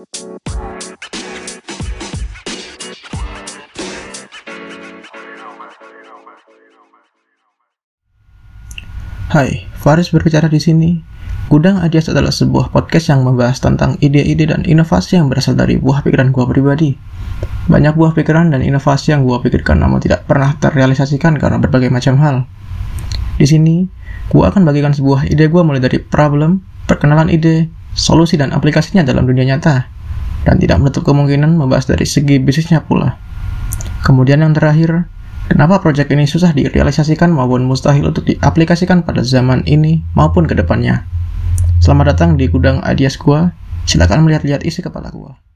Hai, Faris berbicara di sini. Gudang Adias adalah sebuah podcast yang membahas tentang ide-ide dan inovasi yang berasal dari buah pikiran gua pribadi. Banyak buah pikiran dan inovasi yang gua pikirkan namun tidak pernah terrealisasikan karena berbagai macam hal. Di sini, gua akan bagikan sebuah ide gua mulai dari problem, perkenalan ide, solusi dan aplikasinya dalam dunia nyata, dan tidak menutup kemungkinan membahas dari segi bisnisnya pula. Kemudian yang terakhir, Kenapa proyek ini susah direalisasikan maupun mustahil untuk diaplikasikan pada zaman ini maupun ke depannya? Selamat datang di gudang Adias gua. Silakan melihat-lihat isi kepala gua.